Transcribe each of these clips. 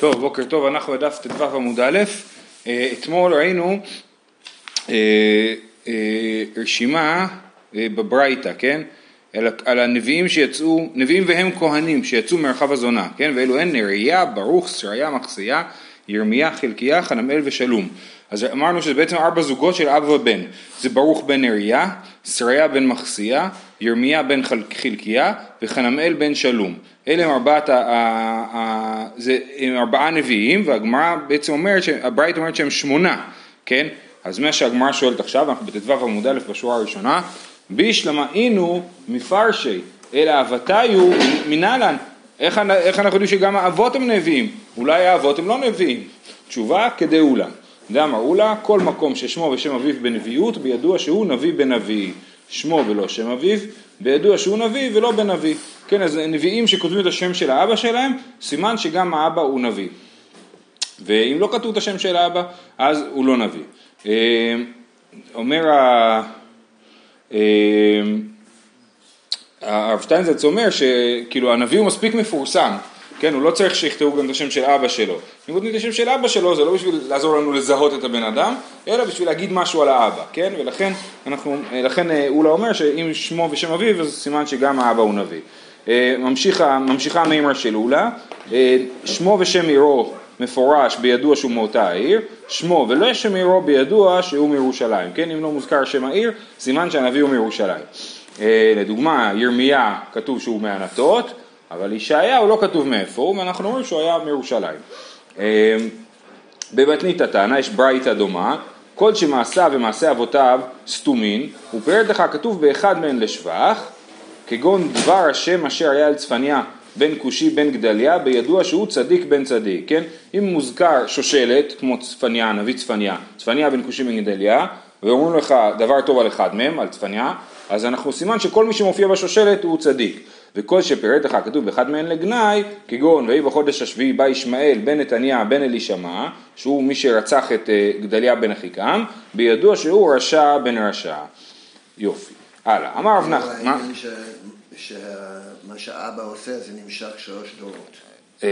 טוב, בוקר טוב, אנחנו בדף ט"ו עמוד א', אה, אתמול ראינו אה, אה, רשימה בברייתא, כן? על, על הנביאים שיצאו, נביאים והם כהנים שיצאו מרחב הזונה, כן? ואלו הן נריה, ברוך, שריה, מחסיה, ירמיה, חלקיה, חנמאל ושלום. אז אמרנו שזה בעצם ארבע זוגות של אב ובן, זה ברוך בן נריה, שריה בן מחסיה, ירמיה בן חלקיה וחנמאל בן שלום. אלה הם ארבעת, ה, ה, ה, זה, הם ארבעה נביאים והגמרא בעצם אומרת, הברית אומרת שהם שמונה, כן? אז מה שהגמרא שואלת עכשיו, אנחנו בט"ו עמוד א' בשורה הראשונה, בישלמה אינו מפרשי, אלא אבתיו מנהלן. איך, איך אנחנו יודעים שגם האבות הם נביאים? אולי האבות הם לא נביאים. תשובה כדאולה. דאמר אולה, כל מקום ששמו ושם אביו בנביאות, בידוע שהוא נביא בנביא. שמו ולא שם אביו, בידוע שהוא נביא ולא בן נביא. כן, אז נביאים שכותבים את השם של האבא שלהם, סימן שגם האבא הוא נביא. ואם לא כתוב את השם של האבא, אז הוא לא נביא. אה, אומר ה... אה, הרב שטיינזץ אומר שכאילו הנביא הוא מספיק מפורסם, כן, הוא לא צריך שיכתבו גם את השם של אבא שלו. אם כותבים את השם של אבא שלו זה לא בשביל לעזור לנו לזהות את הבן אדם, אלא בשביל להגיד משהו על האבא, כן, ולכן אנחנו, לכן אה, אולה אומר שאם שמו ושם אביו אז סימן שגם האבא הוא נביא. אה, ממשיכה, ממשיכה המימרה של אולה, אה, שמו ושם עירו מפורש בידוע שהוא מאותה העיר, שמו ולא שם עירו בידוע שהוא מירושלים, כן, אם לא מוזכר שם העיר, סימן שהנביא הוא מירושלים. לדוגמה, ירמיה כתוב שהוא מענתות, אבל ישעיהו לא כתוב מאיפה הוא, ואנחנו אומרים שהוא היה מירושלים. בבתנית הטענה יש ברייתא דומה, כל שמעשיו ומעשי אבותיו סתומין, ופירט לך כתוב באחד מהן לשבח, כגון דבר השם אשר היה על צפניה בן כושי בן גדליה, בידוע שהוא צדיק בן צדיק, כן? אם מוזכר שושלת, כמו צפניה, נביא צפניה, צפניה בן כושי בן גדליה, ואומרים לך דבר טוב על אחד מהם, על צפניה, אז אנחנו סימן שכל מי שמופיע בשושלת הוא צדיק. וכל שפירט לך כתוב באחד מהן לגנאי, כגון ויהי בחודש השביעי בא ישמעאל בן נתניה בן אלישמע, שהוא מי שרצח את אה, גדליה בן אחיקם, בידוע שהוא רשע בן רשע. יופי. הלאה. אמר רב נחמן. מה? שמה שאבא עושה זה נמשך שלוש דורות. אה,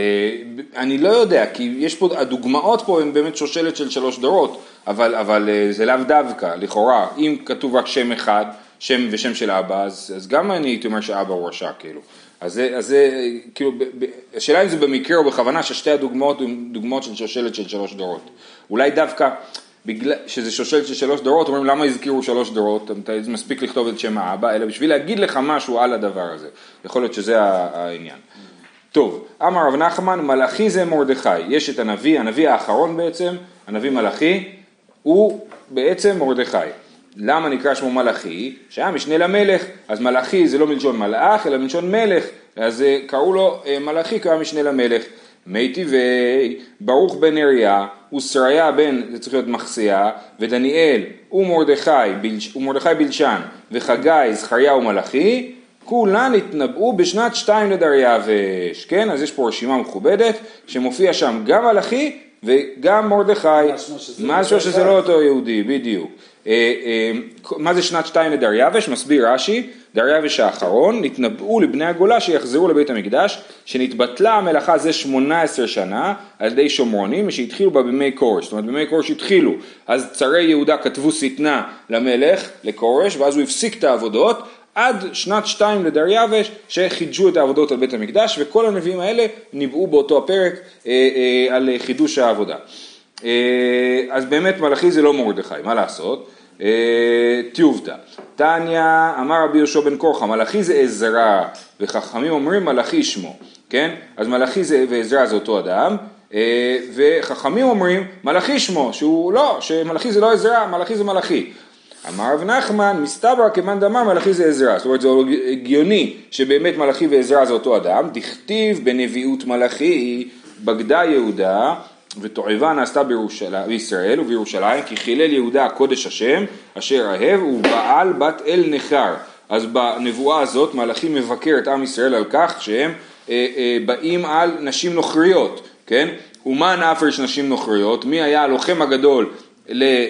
אני לא יודע, כי יש פה, הדוגמאות פה הן באמת שושלת של שלוש דורות, אבל, אבל אה, זה לאו דווקא, לכאורה, אם כתוב רק שם אחד, שם ושם של אבא, אז, אז גם אני הייתי אומר שאבא הוא רשע, כאילו. אז זה, כאילו, השאלה אם זה במקרה או בכוונה ששתי הדוגמאות הן דוגמאות של שושלת של שלוש דורות. אולי דווקא בגלל שזה שושלת של שלוש דורות, אומרים למה הזכירו שלוש דורות, מספיק לכתוב את שם האבא, אלא בשביל להגיד לך משהו על הדבר הזה. יכול להיות שזה העניין. טוב, אמר רב נחמן, מלאכי זה מרדכי, יש את הנביא, הנביא האחרון בעצם, הנביא מלאכי, הוא בעצם מרדכי. למה נקרא שמו מלאכי? שהיה משנה למלך, אז מלאכי זה לא מלשון מלאך, אלא מלשון מלך, אז אה, קראו לו אה, מלאכי, קרא משנה למלך. מי טבעי, ברוך בן אריה, ושריה בן, זה צריך להיות מחסיה, ודניאל ומרדכי, ומרדכי בלשן, וחגי, זכריה ומלאכי, כולן התנבאו בשנת שתיים לדריווש, כן? אז יש פה רשימה מכובדת, שמופיע שם גם מלאכי וגם מרדכי, משהו שזה לא אותו יהודי, בדיוק. אה, אה, מה זה שנת שתיים לדריווש? מסביר רש"י, דריווש האחרון, נתנבאו לבני הגולה שיחזרו לבית המקדש, שנתבטלה המלאכה זה שמונה עשר שנה על ידי שומרונים, ושהתחילו בה בימי כורש, זאת אומרת בימי כורש התחילו, אז צרי יהודה כתבו שטנה למלך, לכורש, ואז הוא הפסיק את העבודות, עד שנת שתיים לדריווש שחידשו את העבודות על בית המקדש וכל הנביאים האלה ניבאו באותו הפרק אה, על חידוש העבודה. אז באמת מלאכי זה לא מרדכי, מה לעשות? אה, טיובתא. תניא אמר רבי יהושע בן קורחה, מלאכי זה עזרא, וחכמים אומרים מלאכי שמו, כן? אז מלאכי זה ועזרא זה אותו אדם, אה, וחכמים אומרים מלאכי שמו, שהוא לא, שמלאכי זה לא עזרא, מלאכי זה מלאכי. אמר רב נחמן, מסתברא כמאן דאמר מלאכי זה עזרא, זאת אומרת זה הגיוני שבאמת מלאכי ועזרא זה אותו אדם, דכתיב בנביאות מלאכי בגדה יהודה ותועבה נעשתה בירושלים, בישראל ובירושלים כי חילל יהודה קודש השם אשר אהב ובעל בת אל נכר אז בנבואה הזאת מלאכי מבקר את עם ישראל על כך שהם אה, אה, באים על נשים נוכריות, כן? אומן אף יש נשים נוכריות, מי היה הלוחם הגדול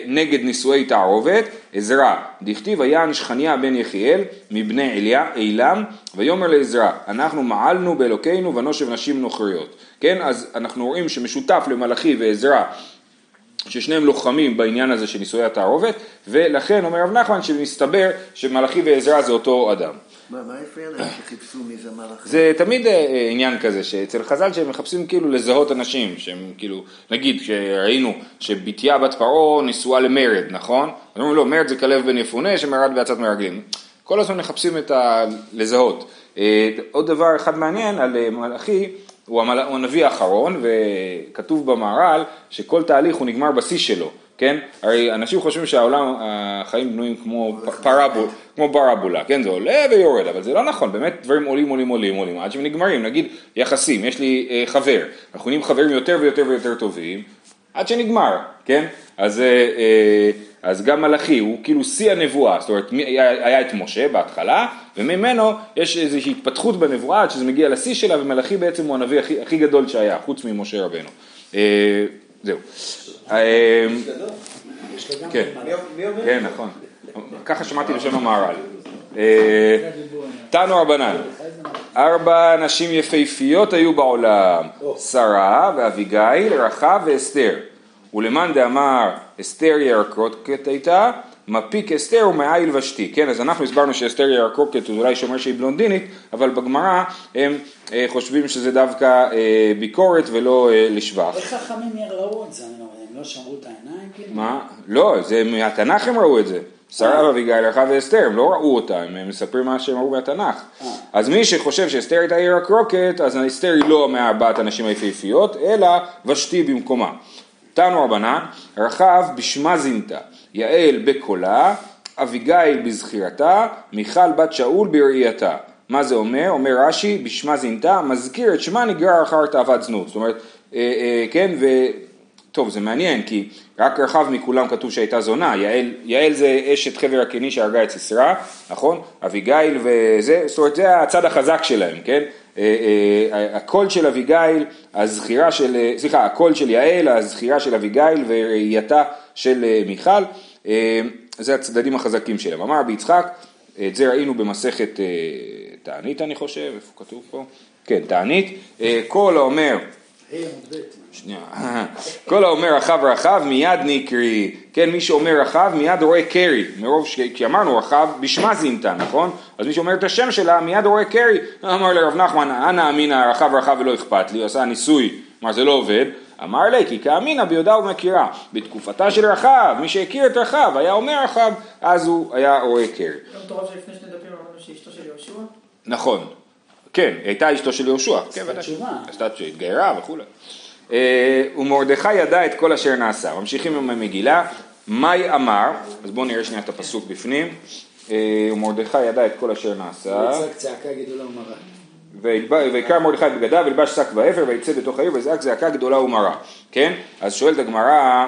נגד נישואי תערובת, עזרא, דכתיב היען שכניה בן יחיאל מבני עילם, ויאמר לעזרא, אנחנו מעלנו באלוקינו ונושב נשים נוכריות. כן, אז אנחנו רואים שמשותף למלאכי ועזרא ששניהם לוחמים בעניין הזה של נישואי התערובת, ולכן אומר רב נחמן שמסתבר שמלאכי ועזרא זה אותו אדם. זה תמיד אה, עניין כזה, שאצל חז"ל שהם מחפשים כאילו לזהות אנשים, שהם כאילו, נגיד שראינו שבתיה בת פרעה נשואה למרד, נכון? אז אומרים לו, מרד זה כלב בן יפונה שמרד בעצת מרגלים. כל הזמן מחפשים את ה... לזהות. אה, עוד דבר אחד מעניין על אה, מלאכי. הוא הנביא האחרון, וכתוב במהר"ל שכל תהליך הוא נגמר בשיא שלו. כן? הרי אנשים חושבים שהעולם, החיים בנויים כמו פרבול, כמו ברבולה, כן? זה עולה ויורד, אבל זה לא נכון, באמת דברים עולים, עולים, עולים, עולים, עד שהם נגמרים, נגיד יחסים, יש לי אה, חבר, אנחנו נהיים חברים יותר ויותר ויותר טובים, עד שנגמר, כן? אז, אה, אה, אז גם מלאכי הוא כאילו שיא הנבואה, זאת אומרת היה, היה את משה בהתחלה, וממנו יש איזושהי התפתחות בנבואה עד שזה מגיע לשיא שלה, ומלאכי בעצם הוא הנביא הכי, הכי גדול שהיה, חוץ ממשה רבנו. אה, זהו. אה, כן, כן, נכון. ככה שמעתי בשם המהר"ל. אה, תנו רבנן, ארבע נשים יפהפיות היו בעולם, שרה ואביגיל, רחב ואסתר. ולמאן דאמר אסתר ירקרוקת הייתה, מפיק אסתר ומעיל ושתי. כן, אז אנחנו הסברנו שאסתר ירקרוקת הוא אולי שומר שהיא בלונדינית, אבל בגמרא הם אה, חושבים שזה דווקא אה, ביקורת ולא אה, לשבח. איך חכמים ראו את זה? הם לא שמרו את העיניים? כאילו? מה? לא, זה מהתנ"ך הם ראו את זה. שרה ואביגיל, רחב ואסתר, הם לא ראו אותה, הם מספרים מה שהם ראו מהתנ"ך. אז מי שחושב שאסתר הייתה עיר הקרוקת, אז אסתר היא לא מארבעת הנשים היפהפיות, אלא ושתי במקומה. תנו רבנן, רחב בשמה זינתה, יעל בקולה, אביגיל בזכירתה, מיכל בת שאול בראייתה. מה זה אומר? אומר רש"י, בשמה זינתה, מזכיר את שמה נגרר אחר תאוות זנות. זאת אומרת, אה, אה, כן, ו... טוב, זה מעניין, כי רק רחב מכולם כתוב שהייתה זונה, יעל, יעל זה אשת חבר הקני שהרגה את סיסרא, נכון? אביגיל וזה, זאת אומרת, זה הצד החזק שלהם, כן? אה, אה, הקול של אביגיל, הזכירה של, אה, סליחה, הקול של יעל, הזכירה של אביגיל וראייתה של מיכל, זה הצדדים החזקים שלהם. אמר רבי יצחק, את זה ראינו במסכת תענית אני חושב, איפה כתוב פה? כן, תענית, כל האומר. כל האומר רחב רחב מיד נקרי, כן, מי שאומר רחב מיד רואה קרי, מרוב ש... כי אמרנו רחב בשמה זינתה, נכון? אז מי שאומר את השם שלה מיד רואה קרי, אמר לרב נחמן, אנא אמינא רחב רחב ולא אכפת לי, הוא עשה ניסוי, כלומר זה לא עובד, אמר לי, כי כאמינא ביודעה ומכירה, בתקופתה של רחב, מי שהכיר את רחב היה אומר רחב, אז הוא היה רואה קרי. לא מטורף שלפני שני דפים אמרנו שאשתו של יהושע? נכון, כן, הייתה אשתו של יהושע, כן, עשתה תשובה. עשתה תשובה, התגיירה וכולי. אה, ומרדכי ידע את כל אשר נעשה. ממשיכים עם המגילה, מאי אמר, אז בואו נראה שנייה את הפסוק בפנים, אה, ומרדכי ידע את כל אשר נעשה. ויצעק צעקה גדולה ומרה. ויקרא מרדכי בגדיו ולבש שק ואפר ויצא בתוך העיר ויזעק זעקה גדולה ומרה, כן? אז שואלת הגמרא,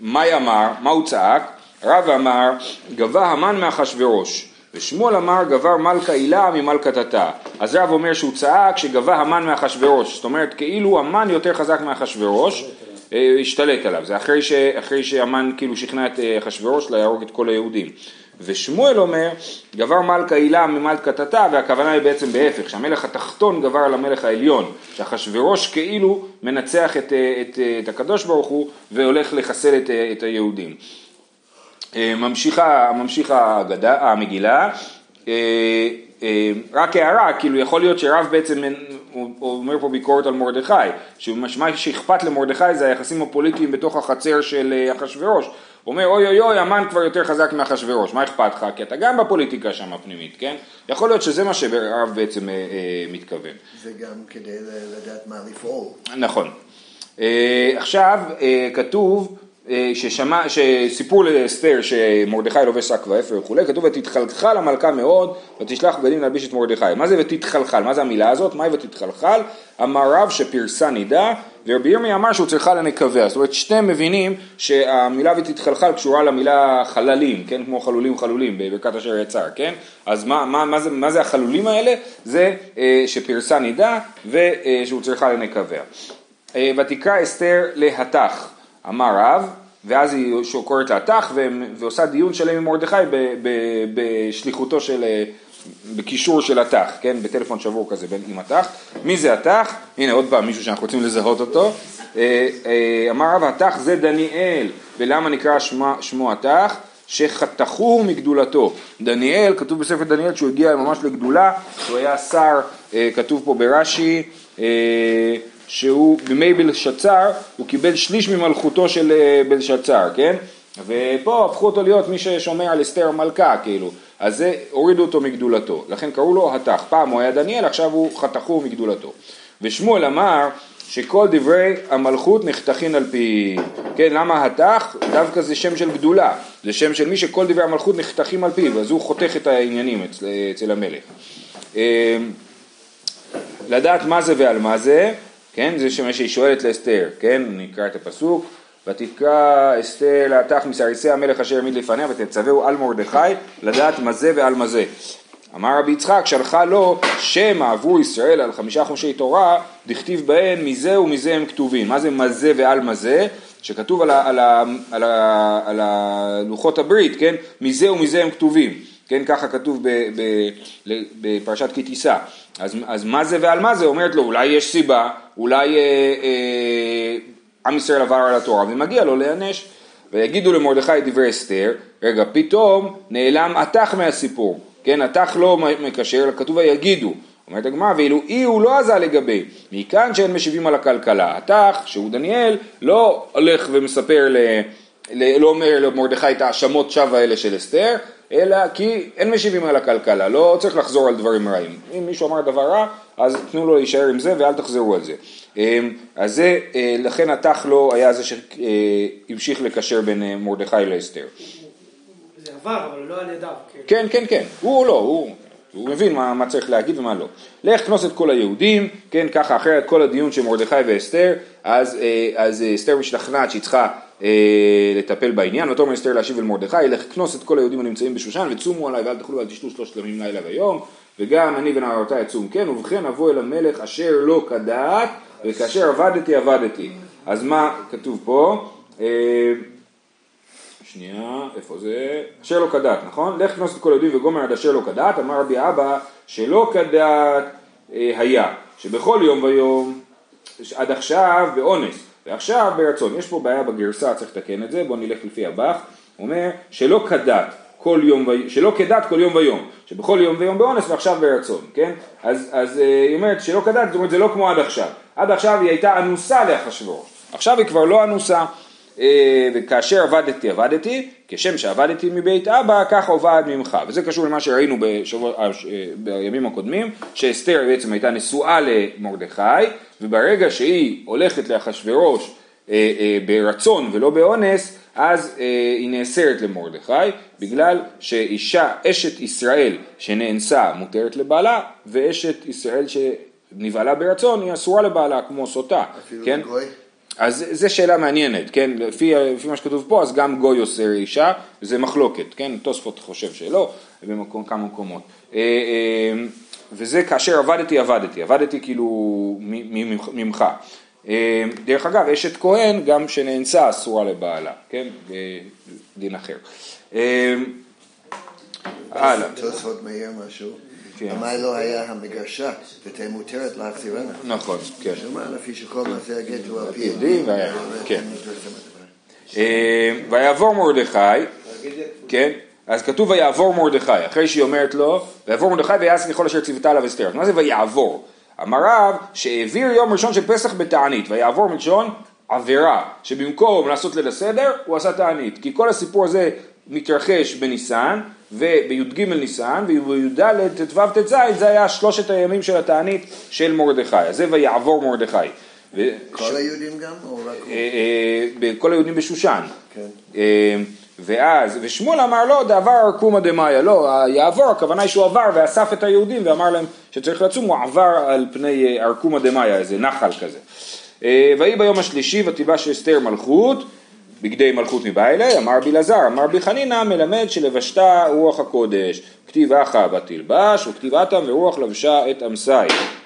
מאי אמר, מה הוא צעק? רב אמר, גבה המן מאחשוורוש. ושמואל אמר גבר מלכה הילה ממלכת התא. אז רב אומר שהוא צעק שגבה המן מאחשוורוש, זאת אומרת כאילו המן יותר חזק מאחשוורוש, אה, השתלט עליו, זה אחרי, ש, אחרי שהמן כאילו שכנע את אה, אחשוורוש להרוג את כל היהודים. ושמואל אומר גבר מלכה הילה ממלכת התא והכוונה היא בעצם בהפך, שהמלך התחתון גבר על המלך העליון, שאחשוורוש כאילו מנצח את, את, את הקדוש ברוך הוא והולך לחסל את, את היהודים. אה, ממשיכה, ממשיכה הגדה, המגילה, אה, אה, רק הערה, כאילו יכול להיות שרב בעצם, הוא אומר פה ביקורת על מרדכי, שמה שאכפת למרדכי זה היחסים הפוליטיים בתוך החצר של אחשוורוש. אומר אוי אוי אוי המן כבר יותר חזק מאחשוורוש, מה אכפת לך? כי אתה גם בפוליטיקה שם הפנימית, כן? יכול להיות שזה מה שרב בעצם אה, אה, מתכוון. וגם כדי לדעת מה לפעול. נכון. אה, עכשיו אה, כתוב ששמע, שסיפור לאסתר שמרדכי לובש שק ואפר וכולי, כתוב ותתחלחל המלכה מאוד ותשלח בגדים להלביש את מרדכי. מה זה ותתחלחל? מה זה המילה הזאת? מהי ותתחלחל? אמר רב שפרסה נידה ורבי ירמי אמר שהוא צריכה לנקביה. זאת אומרת שניהם מבינים שהמילה ותתחלחל קשורה למילה חללים, כן? כמו חלולים חלולים בברכת אשר יצר, כן? אז מה, מה, מה, זה, מה זה החלולים האלה? זה אה, שפרסה נידה ושהוא צריכה לנקביה. אה, ותקרא אסתר להתך אמר רב, ואז היא קוראת לה תח ועושה דיון שלם עם מרדכי בשליחותו של, בקישור של התח, כן, בטלפון שבור כזה עם התח. מי זה התח? הנה עוד פעם מישהו שאנחנו רוצים לזהות אותו. אה, אה, אמר רב התח זה דניאל, ולמה נקרא שמה, שמו התח? שחתכוהו מגדולתו. דניאל, כתוב בספר דניאל שהוא הגיע ממש לגדולה, שהוא היה שר, אה, כתוב פה ברש"י, שהוא בימי בלשצר, הוא קיבל שליש ממלכותו של בלשצר, כן? ופה הפכו אותו להיות מי ששומע על אסתר המלכה, כאילו. אז זה, הורידו אותו מגדולתו. לכן קראו לו התח. פעם הוא היה דניאל, עכשיו הוא חתכוהו מגדולתו. ושמואל אמר, שכל דברי המלכות נחתכין על פי, כן, למה התח? דווקא זה שם של גדולה, זה שם של מי שכל דברי המלכות נחתכים על פיו, אז הוא חותך את העניינים אצל, אצל המלך. אמ, לדעת מה זה ועל מה זה, כן, זה מה שהיא שואלת לאסתר, כן, נקרא את הפסוק, ותקרא אסתר להתך מסריסי המלך אשר העמיד לפניה ותצווהו על מרדכי לדעת מה זה ועל מה זה. אמר רבי יצחק שלחה לו שמא עברו ישראל על חמישה חומשי תורה דכתיב בהן מזה ומזה הם כתובים. מה זה מזה ועל מזה שכתוב על, ה, על, ה, על, ה, על הלוחות הברית כן? מזה ומזה הם כתובים כן ככה כתוב בפרשת כי תישא אז, אז מה זה ועל מה זה אומרת לו אולי יש סיבה אולי אה, אה, עם ישראל עבר על התורה ומגיע לו להיענש ויגידו למרדכי דברי אסתר רגע פתאום נעלם התח מהסיפור כן, התח לא מקשר, אלא כתוב היגידו. אומרת הגמרא, ואילו אי הוא לא עזה לגבי, מכאן שאין משיבים על הכלכלה. התח, שהוא דניאל, לא הולך ומספר, ל, ל, לא אומר למרדכי את האשמות שווא האלה של אסתר, אלא כי אין משיבים על הכלכלה, לא צריך לחזור על דברים רעים. אם מישהו אמר דבר רע, אז תנו לו להישאר עם זה ואל תחזרו על זה. אמ, אז זה, אה, לכן התח לא היה זה שהמשיך לקשר בין אה, מרדכי לאסתר. זה עבר, אבל לא על ידיו. כן, כן, כן, הוא לא, הוא, הוא מבין מה, מה צריך להגיד ומה לא. לך כנוס את כל היהודים, כן, ככה אחרי כל הדיון של מרדכי ואסתר, אז, אה, אז אסתר משתכנעת שהיא צריכה לטפל בעניין, ותאמר אסתר להשיב אל מרדכי, לך כנוס את כל היהודים הנמצאים בשושן, וצומו עליי ואל תאכלו ואל תשתו שלושת ימים לילה ויום, וגם אני ונערותיי אצום כן, ובכן אבוא אל המלך אשר לא כדעת, וכאשר עבדתי עבדתי. אז מה כתוב פה? אה, שנייה, איפה זה? אשר לא כדת, נכון? לך כנוס את כל היהודים וגומר עד אשר לא כדת, אמר רבי אבא שלא כדת אה, היה, שבכל יום ויום, עד עכשיו באונס, ועכשיו ברצון. יש פה בעיה בגרסה, צריך לתקן את זה, בואו נלך לפי הבח, אומר שלא כדת כל יום, ו... שלא כדת כל יום ויום, שבכל יום ויום באונס ועכשיו ברצון, כן? אז, אז אה, היא אומרת שלא כדת, זאת אומרת זה לא כמו עד עכשיו. עד עכשיו היא הייתה אנוסה לאחשוורוש, עכשיו היא כבר לא אנוסה. אה, וכאשר עבדתי עבדתי, כשם שעבדתי מבית אבא, כך עובד ממך. וזה קשור למה שראינו בשבוע, אה, אה, בימים הקודמים, שאסתר בעצם הייתה נשואה למרדכי, וברגע שהיא הולכת לאחשוורוש ברצון ולא באונס, אז היא נאסרת למרדכי, בגלל שאישה, אשת ישראל שנאנסה מותרת לבעלה, ואשת ישראל שנבעלה ברצון היא אסורה לבעלה, כמו סוטה. אפילו כן? לגוי? אז זו שאלה מעניינת, כן, לפי, לפי מה שכתוב פה, אז גם גוי עושה אישה, זה מחלוקת, כן, תוספות חושב שלא, במקום, כמה מקומות. אה, אה, וזה כאשר עבדתי, עבדתי, עבדתי כאילו ממך. אה, דרך אגב, אשת כהן, גם שנאנסה אסורה לבעלה, כן, דין אחר. הלאה. תוספות מעיר משהו. כן. למה לא היה המגרשה, ותהיה מותרת להחזירנה. נכון, כן. שומע לפי שכל מעשה הגט הוא על פי. כן. אה, ויעבור מרדכי, כן, אז כתוב ויעבור מרדכי, אחרי שהיא אומרת לו, ויעבור מרדכי ויעש ככל אשר ציוותה עליו אסתר. מה זה ויעבור? אמר רב שהעביר יום ראשון של פסח בתענית, ויעבור מלשון עבירה, שבמקום לעשות ליל הסדר, הוא עשה תענית. כי כל הסיפור הזה מתרחש בניסן, ובי"ג ניסן, ובי"ד ט"ו ט"ז זה היה שלושת הימים של התענית של מרדכי, אז זה ויעבור מרדכי. כל היהודים גם? או רק? אה, אה, כל היהודים בשושן. כן. אה, ואז, ושמואל אמר לו, דעבר ארקומא דמאיה, לא, יעבור, הכוונה היא שהוא עבר ואסף את היהודים ואמר להם שצריך לצום, הוא עבר על פני ארקומא דמאיה, איזה נחל כזה. ויהי ביום השלישי ותיבש אסתר מלכות בגדי מלכות מבעילי, אמר בי לזר, אמר בי חנינא, מלמד שלבשתה רוח הקודש, כתיב אחא בתלבש, וכתיב אטם ורוח לבשה את אמסי.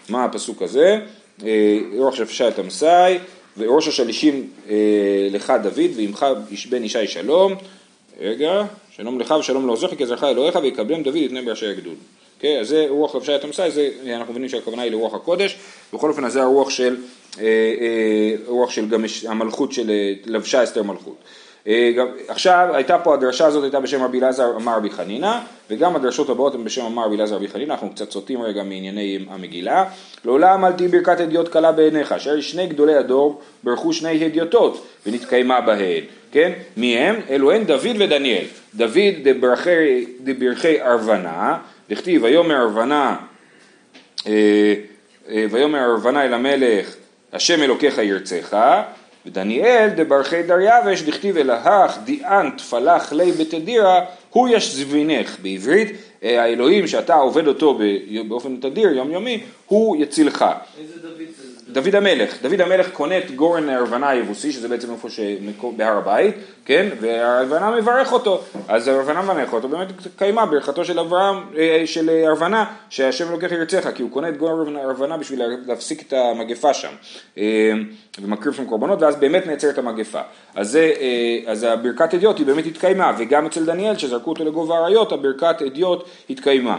מה הפסוק הזה? אה, רוח שלבשה את אמסי, וראש השלישים אה, לך דוד ועמך בן ישי שלום, רגע, שלום לך ושלום לעוזריך כי עזרך אלוהיך ויקבלם דוד את בני באשר יגדול. כן, אז זה רוח לבשי התמסה, זה אנחנו מבינים שהכוונה היא לרוח הקודש, בכל אופן אז זה הרוח של, רוח של גם המלכות של אה, לבשה אסתר מלכות. אה, עכשיו הייתה פה הדרשה הזאת הייתה בשם רבי אלעזר אמר רבי חנינא וגם הדרשות הבאות הן בשם אמר רבי אלעזר רבי חנינא אנחנו קצת סוטים רגע מענייני המגילה לעולם אל תהי ברכת הדיוט קלה בעיניך אשר שני גדולי הדור ברכו שני הדיוטות ונתקיימה בהן כן מי הם? אלו הן דוד ודניאל דוד דברכי, דברכי ארוונה דכתיב ויאמר ארוונה אה, אה, ויאמר ארוונה אל המלך השם אלוקיך ירצך ודניאל דברכי דריווש דכתיב אלהך דיאן תפלח לי בתדירה הוא ישזבינך בעברית אה, האלוהים שאתה עובד אותו באופן תדיר יומיומי הוא יצילך. איזה דוד זה? דוד המלך, דוד המלך קונה את גורן הרוונה היבוסי, שזה בעצם איפה שבהר הבית, כן, והרוונה מברך אותו, אז הרוונה מברך אותו, באמת קיימה ברכתו של אברהם, אה, של הרוונה, שהשם לוקח ירצך, כי הוא קונה את גורן הרוונה בשביל להפסיק את המגפה שם, אה, ומקריב שם קורבנות, ואז באמת נעצרת המגפה. אז, זה, אה, אז הברכת אדיוט היא באמת התקיימה, וגם אצל דניאל, שזרקו אותו לגובה האריות, הברכת אדיוט התקיימה.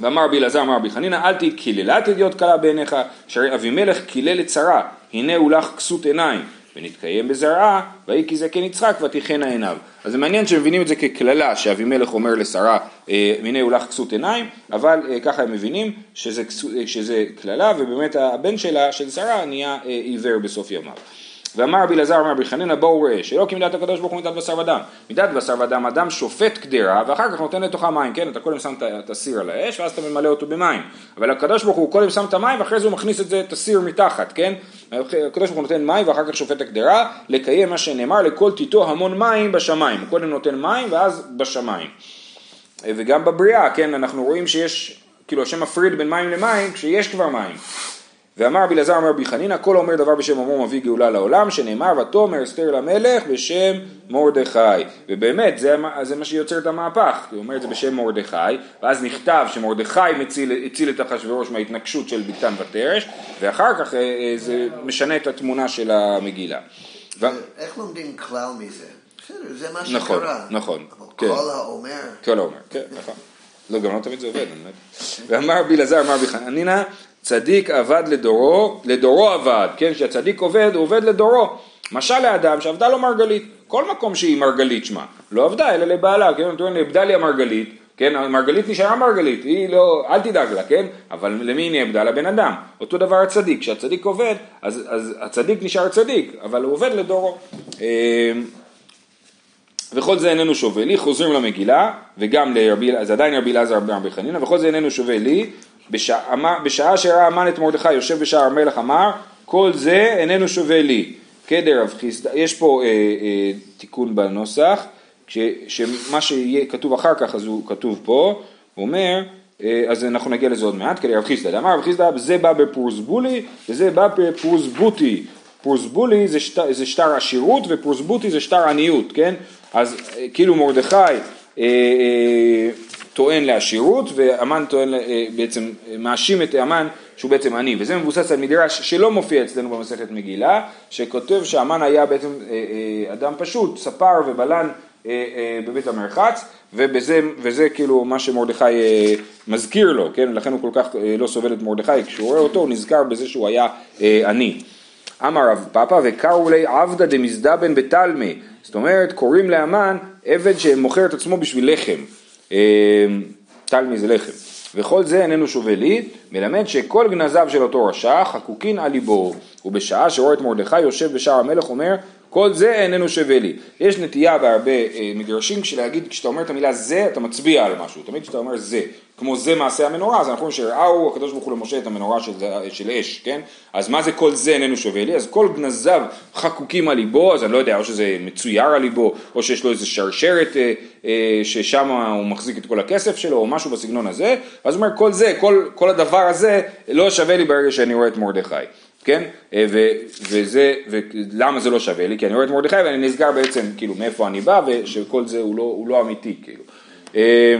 ואמר רבי אלעזר אמר רבי חנינא אל תהי קללת ידיעות קלה בעיניך שהרי אבימלך קילל את שרה. הנה הוא לך כסות עיניים. ונתקיים בזרעה ויהי כי זקן יצחק ותיכנה עיניו אז זה מעניין שמבינים את זה כקללה שאבימלך אומר לשרה אה, הנה הוא לך כסות עיניים. אבל אה, ככה הם מבינים שזה, שזה קללה ובאמת הבן שלה של שרה נהיה אה, עיוור בסוף ימיו ואמר רבי אלעזר אמר רבי חנינא בואו ראה שלא כמידת הקדוש ברוך הוא מידת בשר ודם. מידת בשר ודם אדם שופט קדרה ואחר כך נותן לתוכה מים כן? אתה קודם שם את הסיר על האש ואז אתה ממלא אותו במים. אבל הקדוש ברוך הוא קודם שם את המים ואחרי זה הוא מכניס את זה את הסיר מתחת כן? הקדוש ברוך הוא נותן מים ואחר כך שופט הקדרה לקיים מה שנאמר לכל טיטו המון מים בשמיים. הוא קודם נותן מים ואז בשמיים. וגם בבריאה כן? אנחנו רואים שיש כאילו השם מפריד בין מים למים כשיש כבר מים ואמר רבי אלעזר אמר רבי חנינא כל האומר דבר בשם עמו מביא גאולה לעולם שנאמר ותאמר אסתר למלך בשם מרדכי ובאמת זה, זה מה שיוצר את המהפך הוא אומר את זה בשם מרדכי ואז נכתב שמרדכי מציל, הציל את אחשוורוש מההתנגשות של בגתן ותרש ואחר כך אה, אה, זה משנה את התמונה של המגילה. ו... איך לומדים כלל מזה? בסדר, זה מה נכון, שקרה. נכון, אבל כן. כל האומר. כל האומר, כן, נכון. לא, גם לא תמיד זה עובד, ואמר רבי אלעזר אמר רבי חנינא צדיק עבד לדורו, לדורו עבד, כן, כשהצדיק עובד, הוא עובד לדורו. משל לאדם שעבדה לו מרגלית, כל מקום שהיא מרגלית שמה, לא עבדה אלא לבעלה, כן, הוא נאבדה לי המרגלית, כן, המרגלית נשארה מרגלית, היא לא, אל תדאג לה, כן, אבל למי היא נאבדה? לבן אדם. אותו דבר הצדיק, כשהצדיק עובד, אז, אז הצדיק נשאר צדיק, אבל הוא עובד לדורו. אמ, וכל זה איננו שווה לי, חוזרים למגילה, וגם לרבי, אז עדיין רבי אלעזר רבי חנינא, וכל זה איננו שווה לי, בשעה, בשעה שראה המן את מרדכי יושב בשער המלך אמר כל זה איננו שווה לי. קדר רב חיסדא, יש פה אה, אה, תיקון בנוסח, ש, שמה שיהיה כתוב אחר כך אז הוא כתוב פה, הוא אומר, אה, אז אנחנו נגיע לזה עוד מעט, כדי רב חיסדא, אמר רב חיסדא זה בא בפרוסבולי וזה בא בפרוסבוטי, פרוסבולי זה, שט, זה שטר עשירות ופרוסבוטי זה שטר עניות, כן? אז אה, כאילו מרדכי אה, אה, טוען לעשירות והמן טוען, אה, בעצם אה, מאשים את המן שהוא בעצם עני וזה מבוסס על מדרש שלא מופיע אצלנו במסכת מגילה שכותב שהמן היה בעצם אה, אדם פשוט, ספר ובלן בבית המרחץ ובזה, וזה כאילו מה שמרדכי מזכיר לו, כן? לכן הוא כל כך לא סובל את מרדכי, כשהוא רואה אותו הוא נזכר בזה שהוא היה עני. אמר רב פאפא וקראו לי עבדא דמזדבן בתלמי, זאת אומרת קוראים לאמן עבד שמוכר את עצמו בשביל לחם. תלמי זה לחם. וכל זה איננו שווה לי, מלמד שכל גנזיו של אותו רשע חקוקין על ליבו, ובשעה שרואה את מרדכי יושב בשער המלך אומר כל זה איננו שווה לי. יש נטייה בהרבה אה, מדרשים כשלהגיד, כשאתה אומר את המילה זה, אתה מצביע על משהו. תמיד כשאתה אומר זה, כמו זה מעשה המנורה, אז אנחנו שראו הקדוש ברוך הוא למשה את המנורה של, של אש, כן? אז מה זה כל זה איננו שווה לי? אז כל גנזיו חקוקים על ליבו, אז אני לא יודע, או שזה מצויר על ליבו, או שיש לו איזה שרשרת אה, אה, ששם הוא מחזיק את כל הכסף שלו, או משהו בסגנון הזה, אז הוא אומר כל זה, כל, כל הדבר הזה לא שווה לי ברגע שאני רואה את מרדכי. כן? אה, ו, וזה, ולמה זה לא שווה לי? כי אני רואה את מרדכי ואני נזכר בעצם, כאילו, מאיפה אני בא, ושכל זה הוא לא, הוא לא אמיתי, כאילו. אה,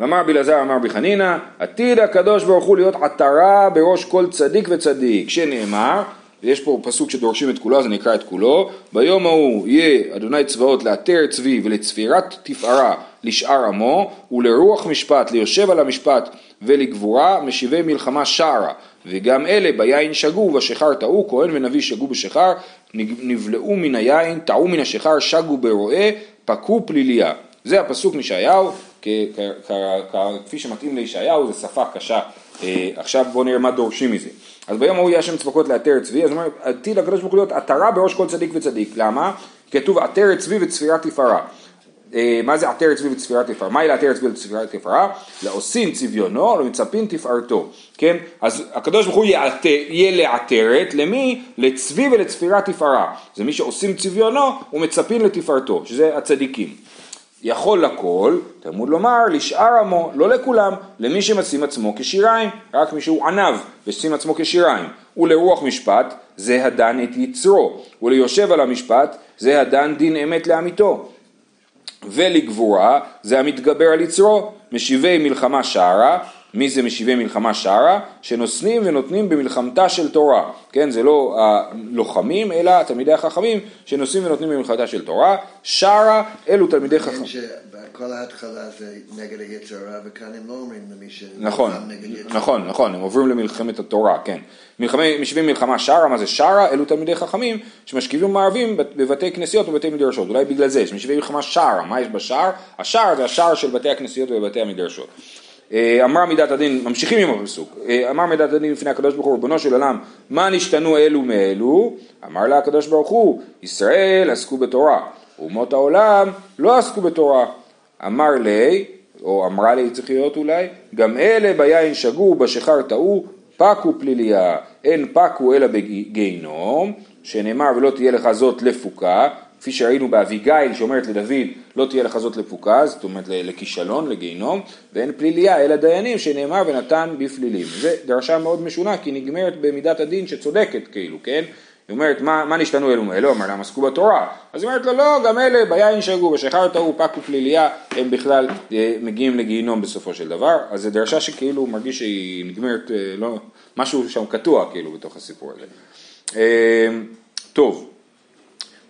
ואמר רבי אלעזר אמר רבי חנינא עתיד הקדוש ברוך הוא להיות עטרה בראש כל צדיק וצדיק שנאמר ויש פה פסוק שדורשים את כולו אז אני אקרא את כולו ביום ההוא יהיה אדוני צבאות לעטר צבי ולצפירת תפארה לשאר עמו ולרוח משפט ליושב על המשפט ולגבורה משיבי מלחמה שערה. וגם אלה ביין שגו ובשיכר טעו כהן ונביא שגו בשיכר נבלעו מן היין טעו מן השיכר שגו ברועה פקו פליליה. זה הפסוק מישעיהו כפי שמתאים לישעיהו זו שפה קשה. אה, עכשיו בואו נראה מה דורשים מזה. אז ביום ההוא יהיה השם צבקות לעטרת צבי, אז הוא אומר, עתיד הקדוש ברוך הוא להיות עטרה בראש כל צדיק וצדיק, למה? כתוב עטרת צבי וצפירת תפארה. אה, מה זה עטרת צבי וצפירת תפארה? מהי לעטרת צבי וצפירת תפארה? לעושים צביונו ולמצפין תפארתו, כן? אז הקדוש ברוך הוא יהיה לעטרת, למי? לצבי ולצפירת תפארה. זה מי שעושים צביונו ומצפין לתפארתו, שזה הצדיקים. יכול לכל, תלמוד לומר, לשאר עמו, לא לכולם, למי שמשים עצמו כשיריים, רק מי שהוא ענב ושים עצמו כשיריים. ולרוח משפט, זה הדן את יצרו, וליושב על המשפט, זה הדן דין אמת לאמיתו. ולגבורה, זה המתגבר על יצרו, משיבי מלחמה שערה, מי זה משיבי מלחמה שערה? שנושאים ונותנים במלחמתה של תורה, כן? זה לא הלוחמים אלא תלמידי החכמים שנושאים ונותנים במלחמתה של תורה, שערה אלו תלמידי כן, חכמים. כל ההתחלה זה נגד היצרה וכאן הם לא אומרים למי ש... נכון, נכון, נכון, הם עוברים למלחמת התורה, כן. משיבים מלחמה שערה, מה זה שערה? אלו תלמידי חכמים שמשכיבים מערבים בבתי כנסיות ובבתי מדרשות, אולי בגלל זה, שמשיבים מלחמה שערה, מה יש בשער? השער זה השער של בתי הכנסיות ובבתי המדרשות. אה, אמר מידת הדין, ממשיכים עם הפסוק, אה, אמר מידת הדין לפני הקדוש ברוך הוא, ריבונו של עולם, מה נשתנו אלו מאלו? אמר לה הקדוש ברוך הוא, ישראל עסקו בתורה, אומות העולם לא עסקו בתורה. אמר לי, או אמרה לי צריך להיות אולי, גם אלה ביין שגו, בשיכר טעו, פקו פליליה, אין פקו אלא בגיהינום, שנאמר ולא תהיה לך זאת לפוקה, כפי שראינו באביגיל שאומרת לדוד לא תהיה לך זאת לפוקה, זאת אומרת לכישלון, לגיהינום, ואין פליליה אלא דיינים שנאמר ונתן בפלילים. זו דרשה מאוד משונה כי נגמרת במידת הדין שצודקת כאילו, כן? היא אומרת מה, מה נשתנו אלו מאלו? אמר להם עסקו בתורה. אז היא אומרת לו לא, גם אלה ביין שגו, בשכר טעו, פקו פליליה, הם בכלל אה, מגיעים לגיהינום בסופו של דבר. אז זו דרשה שכאילו מרגיש שהיא נגמרת, אה, לא, משהו שם קטוע כאילו בתוך הסיפור הזה. אה, טוב.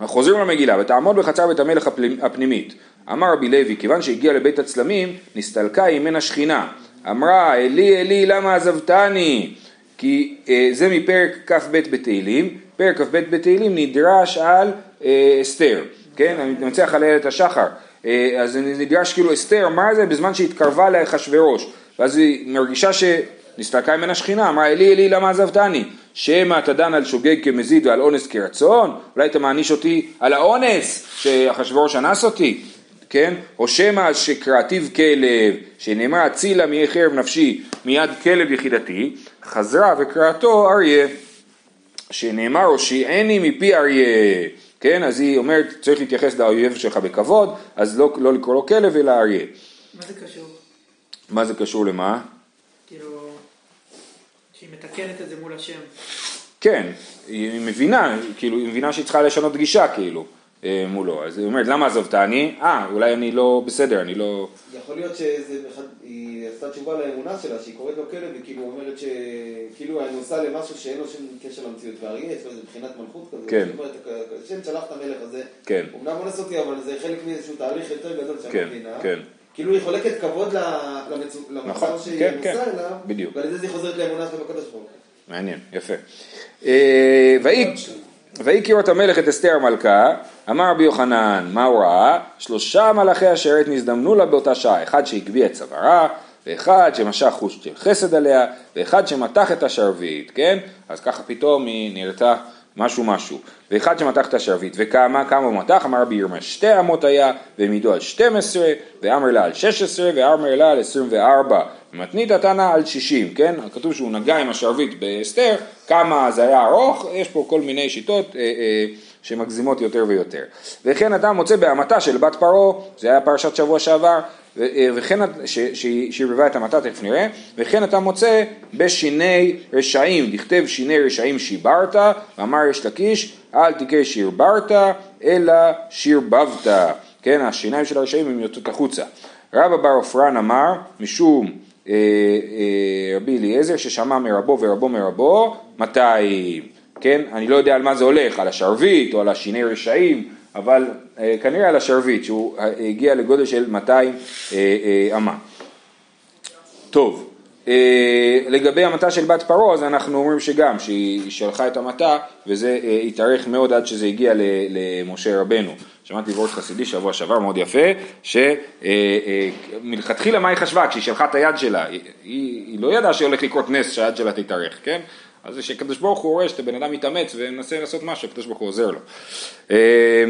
אנחנו חוזרים למגילה, ותעמוד בחצר בית המלך הפנימית. אמר רבי לוי, כיוון שהגיע לבית הצלמים, נסתלקה ממנה שכינה. אמרה, אלי אלי למה עזבתני? כי אה, זה מפרק כ"ב בתהילים, פרק כ"ב בתהילים נדרש על אה, אסתר, כן? אני מנצח על איילת השחר. אה, אז נדרש כאילו אסתר, מה זה? בזמן שהתקרבה לאחשוורוש. ואז היא מרגישה שנסתלקה ממנה שכינה, אמרה אלי אלי למה עזבתני? שמא אתה דן על שוגג כמזיד ועל אונס כרצון? אולי אתה מעניש אותי על האונס שאחשוורוש אנס אותי? כן? או שמא שקראתיו כלב, שנאמר הצילה מיהי חרב נפשי מיד כלב יחידתי, חזרה וקראתו אריה, שנאמר הושיעני מפי אריה, כן? אז היא אומרת צריך להתייחס לאויב שלך בכבוד, אז לא, לא לקרוא לו כלב אלא אריה. מה זה קשור? מה זה קשור למה? כאילו... שהיא מתקנת את זה מול השם. כן, היא מבינה, כאילו, היא מבינה שהיא צריכה לשנות גישה, כאילו, אה, מולו. אז היא אומרת, למה עזבתני? אה, אולי אני לא בסדר, אני לא... יכול להיות שהיא עשתה תשובה לאמונה שלה, שהיא קוראת לו כלב, וכאילו אומרת שכאילו אני עושה למשהו שאין לו שום קשר למציאות, ואריה, יש לו איזה מבחינת מלכות כזאת, כן. השם שלח את המלך הזה, כן. אמנם אונס אותי, אבל זה חלק מאיזשהו תהליך יותר גדול שאני כן, מבינה. כן. כאילו היא חולקת כבוד למצב נכון, שהיא כן, נוסעה כן, אליו. ועל זה היא חוזרת לאמונה שלה בקדוש ברוך הוא. מעניין, יפה. אה, ויהי- כראות המלך את אסתר המלכה, אמר רבי יוחנן, מה הוא ראה? שלושה מלאכי השרת נזדמנו לה באותה שעה, אחד שהגביה את צווארה, ואחד שמשך חוש של חסד עליה, ואחד שמתח את השרביט, כן? אז ככה פתאום היא נראתה משהו משהו. ואחד שמתח את השרביט, וכמה? כמה הוא מתח? אמר רבי ירמיה, שתי אמות היה, והעמידו על 12, ואמר לה על 16, ואמר לה על 24. מתנית התנא על 60, כן? כתוב שהוא נגע עם השרביט באסתר, כמה זה היה ארוך, יש פה כל מיני שיטות אה, אה, שמגזימות יותר ויותר. וכן אתה מוצא בהמתה של בת פרעה, זה היה פרשת שבוע שעבר, אה, וכן, ש- ש- שערבבה את המתה, תכף נראה, וכן אתה מוצא בשיני רשעים, דכתב שיני רשעים שיברת, ואמר יש לקיש, אל תקרא שירברת, אלא שירבבת, כן, השיניים של הרשעים הם יוצאות החוצה. רבא בר עופרן אמר, משום אה, אה, רבי אליעזר ששמע מרבו ורבו מרבו, 200, כן? אני לא יודע על מה זה הולך, על השרביט או על השיני רשעים, אבל אה, כנראה על השרביט, שהוא אה, הגיע לגודל של 200 אה, אה, אמה. טוב, אה, לגבי המטה של בת פרעה, אז אנחנו אומרים שגם, שהיא שלחה את המטה, וזה אה, התארך מאוד עד שזה הגיע למשה רבנו. שמעתי וורט חסידי שבוע שעבר, מאוד יפה, שמלכתחילה מה היא חשבה כשהיא שלחה את היד שלה, היא, היא לא ידעה שהולך לקרות נס שהיד שלה תתארך, כן? אז כשקדוש ברוך הוא רואה שאתה בן אדם מתאמץ ומנסה לעשות משהו, הקדוש ברוך הוא עוזר לו. אה,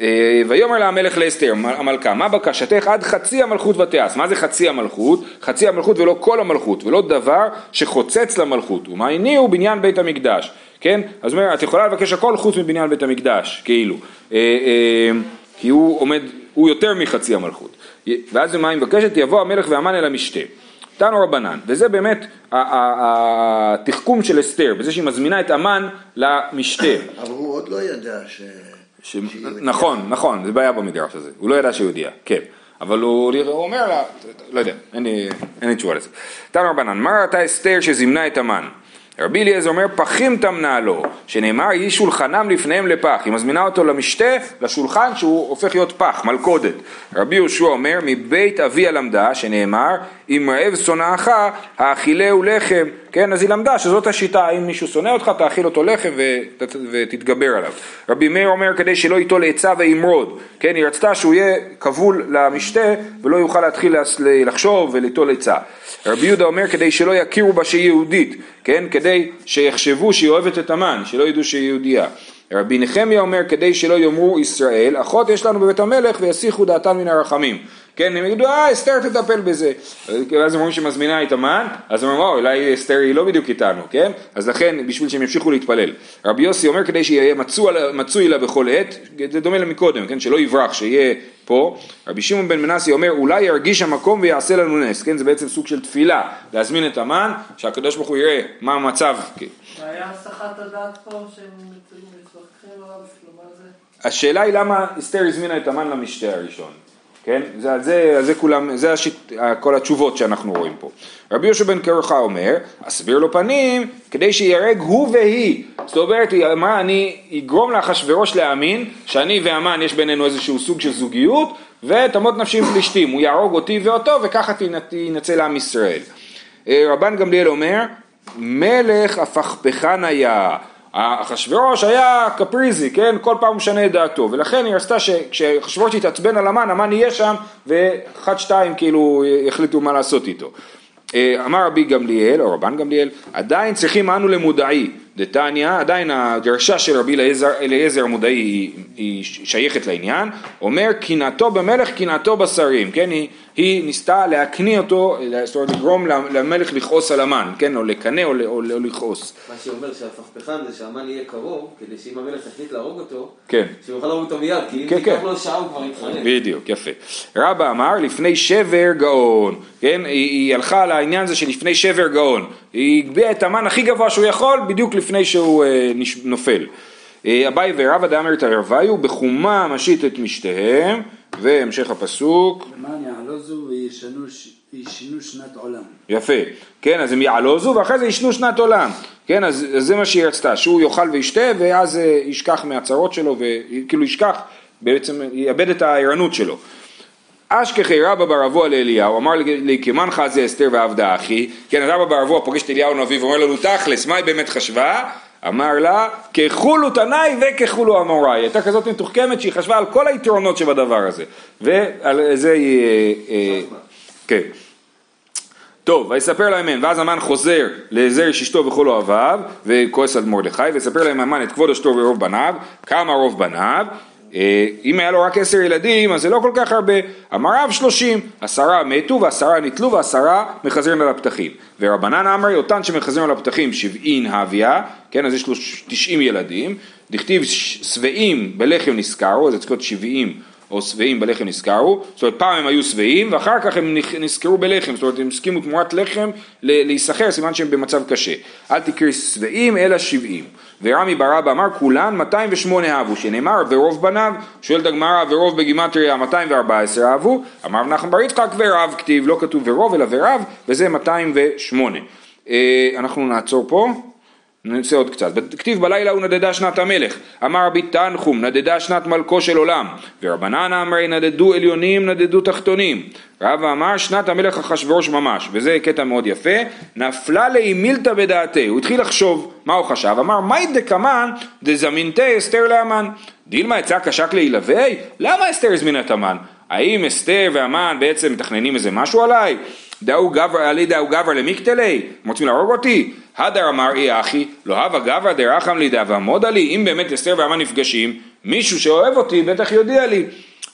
אה, ויאמר לה המלך לאסתר, המלכה, מה בקשתך עד חצי המלכות ותעש? מה זה חצי המלכות? חצי המלכות ולא כל המלכות, ולא דבר שחוצץ למלכות. ומה הניעו בניין בית המקדש, כן? אז אומר, את יכולה לבקש הכל חוץ מבניין בית המקדש, כאילו. אה, כי הוא עומד, הוא יותר מחצי המלכות. ואז מה היא מבקשת? יבוא המלך והמן אל המשתה. תנו רבנן, וזה באמת התחכום של אסתר, בזה שהיא מזמינה את המן למשתה. אבל הוא עוד לא ידע ש... ש... נכון, נכון, זה בעיה במדרש הזה, הוא לא ידע שהוא יהודייה, כן, אבל הוא, הוא אומר לה, לא יודע, אין לי, אין לי תשובה לזה. תנו רבנן, מה ראתה אסתר שזימנה את המן? רבי אליעזר אומר פחים תמנה לו, שנאמר יהי שולחנם לפניהם לפח, היא מזמינה אותו למשתה, לשולחן שהוא הופך להיות פח, מלכודת. רבי יהושע אומר מבית אביה למדה, שנאמר אם רעב שונאך האכילהו לחם, כן, אז היא למדה שזאת השיטה, אם מישהו שונא אותך תאכיל אותו לחם ות, ותתגבר עליו. רבי מאיר אומר כדי שלא ייטול עצה וימרוד, כן, היא רצתה שהוא יהיה כבול למשתה ולא יוכל להתחיל לחשוב וליטול עצה. רבי יהודה אומר כדי שלא יכירו בה שהיא יהודית, כן, כדי שיחשבו שהיא אוהבת את המן, שלא ידעו שהיא יהודייה. רבי נחמיה אומר כדי שלא יאמרו ישראל, אחות יש לנו בבית המלך ויסיחו דעתן מן הרחמים. כן, הם יגידו, אה, אסתר תטפל בזה. ואז הם אומרים שמזמינה את המן, אז הם אומרים, אולי אסתר היא לא בדיוק איתנו, כן? אז לכן, בשביל שהם ימשיכו להתפלל. רבי יוסי אומר כדי שיהיה מצוי, מצוי לה בכל עת, זה דומה למקודם, כן? שלא יברח, שיהיה פה. רבי שמעון בן מנסי אומר, אולי ירגיש המקום ויעשה לנו נס, כן? זה בעצם סוג של תפילה, להזמין את המן, שהקדוש ברוך הוא יראה מה המצב. כן. היה הסחת הדעת פה שהם מתווכחים עליו, השאלה היא למה אסתר הזמינה את המן למשתה הראשון. כן? זה, זה, זה כולם, זה השיט, כל התשובות שאנחנו רואים פה. רבי יהושע בן קרחה אומר, אסביר לו פנים כדי שיהרג הוא והיא. זאת אומרת, היא אמרה, אני אגרום לאחשוורוש להאמין שאני והמן יש בינינו איזשהו סוג של זוגיות, ותמות נפשי עם פלישתים, הוא יהרוג אותי ואותו, וככה תנצל עם ישראל. אה, רבן גמליאל אומר, מלך הפכפכן היה. אחשוורוש היה קפריזי, כן? כל פעם הוא משנה את דעתו, ולכן היא רצתה שכשאחשוורוש יתעצבן על המן, המן יהיה שם, ואחד שתיים כאילו יחליטו מה לעשות איתו. אה, אמר רבי גמליאל, או רבן גמליאל, עדיין צריכים אנו למודעי, דתניא, עדיין הדרשה של רבי אליעזר המודעי היא, היא שייכת לעניין, אומר קנאתו במלך קנאתו בשרים, כן, היא, היא ניסתה להקניא אותו, זאת אומרת לגרום למלך לכעוס על המן, כן, או לקנא או, או, או לכעוס. מה שאומר שהפכפכן זה שהמן יהיה קרוב, כדי שאם המלך יחליט להרוג אותו, כן. שהוא יוכל להרוג אותו מיד, כי אם כן, תיקח כן. לו שעה הוא כבר יתחנן. בדיוק, יפה. רבא אמר לפני שבר גאון, כן, היא, היא הלכה על העניין הזה שלפני שבר גאון, היא הגביעה את המן הכי גבוה שהוא יכול, בדיוק לפני שהוא אה, נופל. אה, אביי ורבא דאמר תרוויו בחומה משית את משתיהם והמשך הפסוק. למען יעלוזו וישנו שנת עולם יפה, כן אז הם יעלוזו ואחרי זה ישנו שנת עולם. כן אז, אז זה מה שהיא רצתה שהוא יאכל וישתה ואז אה, ישכח מהצרות שלו וכאילו ישכח בעצם יאבד את הערנות שלו. אשכחי רבא בר אבוה לאליהו, אמר לי כמן חזה אסתר ועבדה אחי, כן אז רבא בר אבוה פוגש את אליהו הנביא ואומר לנו תכלס מה היא באמת חשבה? אמר לה ככולו תנאי וככולו אמוראי, הייתה כזאת מתוחכמת שהיא חשבה על כל היתרונות שבדבר הזה. ועל זה היא, אה, אה, כן. טוב, ויספר להם המן, ואז המן חוזר לעזר איש אשתו וכל אוהביו, וכועס על מרדכי, ויספר להם המן את כבוד אשתו ורוב בניו, כמה רוב בניו, אם היה לו רק עשר ילדים אז זה לא כל כך הרבה, אמר רב שלושים, עשרה מתו ועשרה נתלו ועשרה מחזרים על הפתחים. ורבנן אמרי אותן שמחזרים על הפתחים שבעין הביה, כן אז יש לו תשעים ילדים, דכתיב שבעים בלחם נזכרו, אז זה צריך להיות שבעים או שבעים בלחם נזכרו, זאת אומרת פעם הם היו שבעים ואחר כך הם נזכרו בלחם, זאת אומרת הם הסכימו תמורת לחם להיסחר, סימן שהם במצב קשה. אל תקריא שבעים אלא שבעים. ורמי ברבא אמר כולן 208 אהבו, שנאמר ורוב בניו, שואלת הגמרא ורוב בגימטריה 214 אהבו, אמר נחמן בר יצחק ורב כתיב, לא כתוב ורוב אלא ורב, וזה 208. אה, אנחנו נעצור פה. נצא עוד קצת. כתיב בלילה הוא נדדה שנת המלך. אמר רבי תנחום נדדה שנת מלכו של עולם. ורבנן אמרי נדדו עליונים נדדו תחתונים. רבא אמר שנת המלך אחשורוש ממש. וזה קטע מאוד יפה. נפלה לי מילתא בדעתי. הוא התחיל לחשוב. מה הוא חשב? אמר מאי דקמן דזמינתי אסתר לאמן. דילמה יצא קשק להילווה? למה אסתר הזמינה את המן? האם אסתר והמן בעצם מתכננים איזה משהו עליי? דאו גבר עלי דאו גבר למיקטלי, הם רוצים להרוג אותי? הדר אמר אי אחי, לא הווה גברא דרחם לי דאבעמוד עלי, אם באמת אסתר והמן נפגשים, מישהו שאוהב אותי בטח יודיע לי.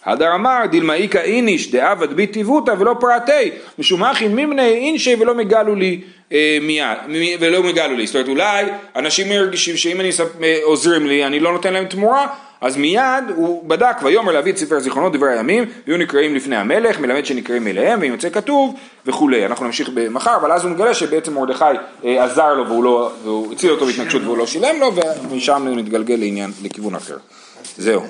הדר אמר דילמאיקה איניש דאבד בי טיבותא ולא פרעתי, משום אחי מימני אינשי ולא מגלו לי אה, מיד, ולא מגלו לי, זאת אומרת אולי אנשים מרגישים שאם אני אה, עוזרים לי אני לא נותן להם תמורה אז מיד הוא בדק ויאמר להביא את ספר הזיכרונות דברי הימים ויהיו נקראים לפני המלך מלמד שנקראים אליהם ואם יוצא כתוב וכולי. אנחנו נמשיך מחר אבל אז הוא מגלה שבעצם מרדכי אה, עזר לו והוא, לא, והוא הציל אותו בהתנגשות והוא לא שילם לו ומשם מתגלגל לעניין לכיוון אחר. זהו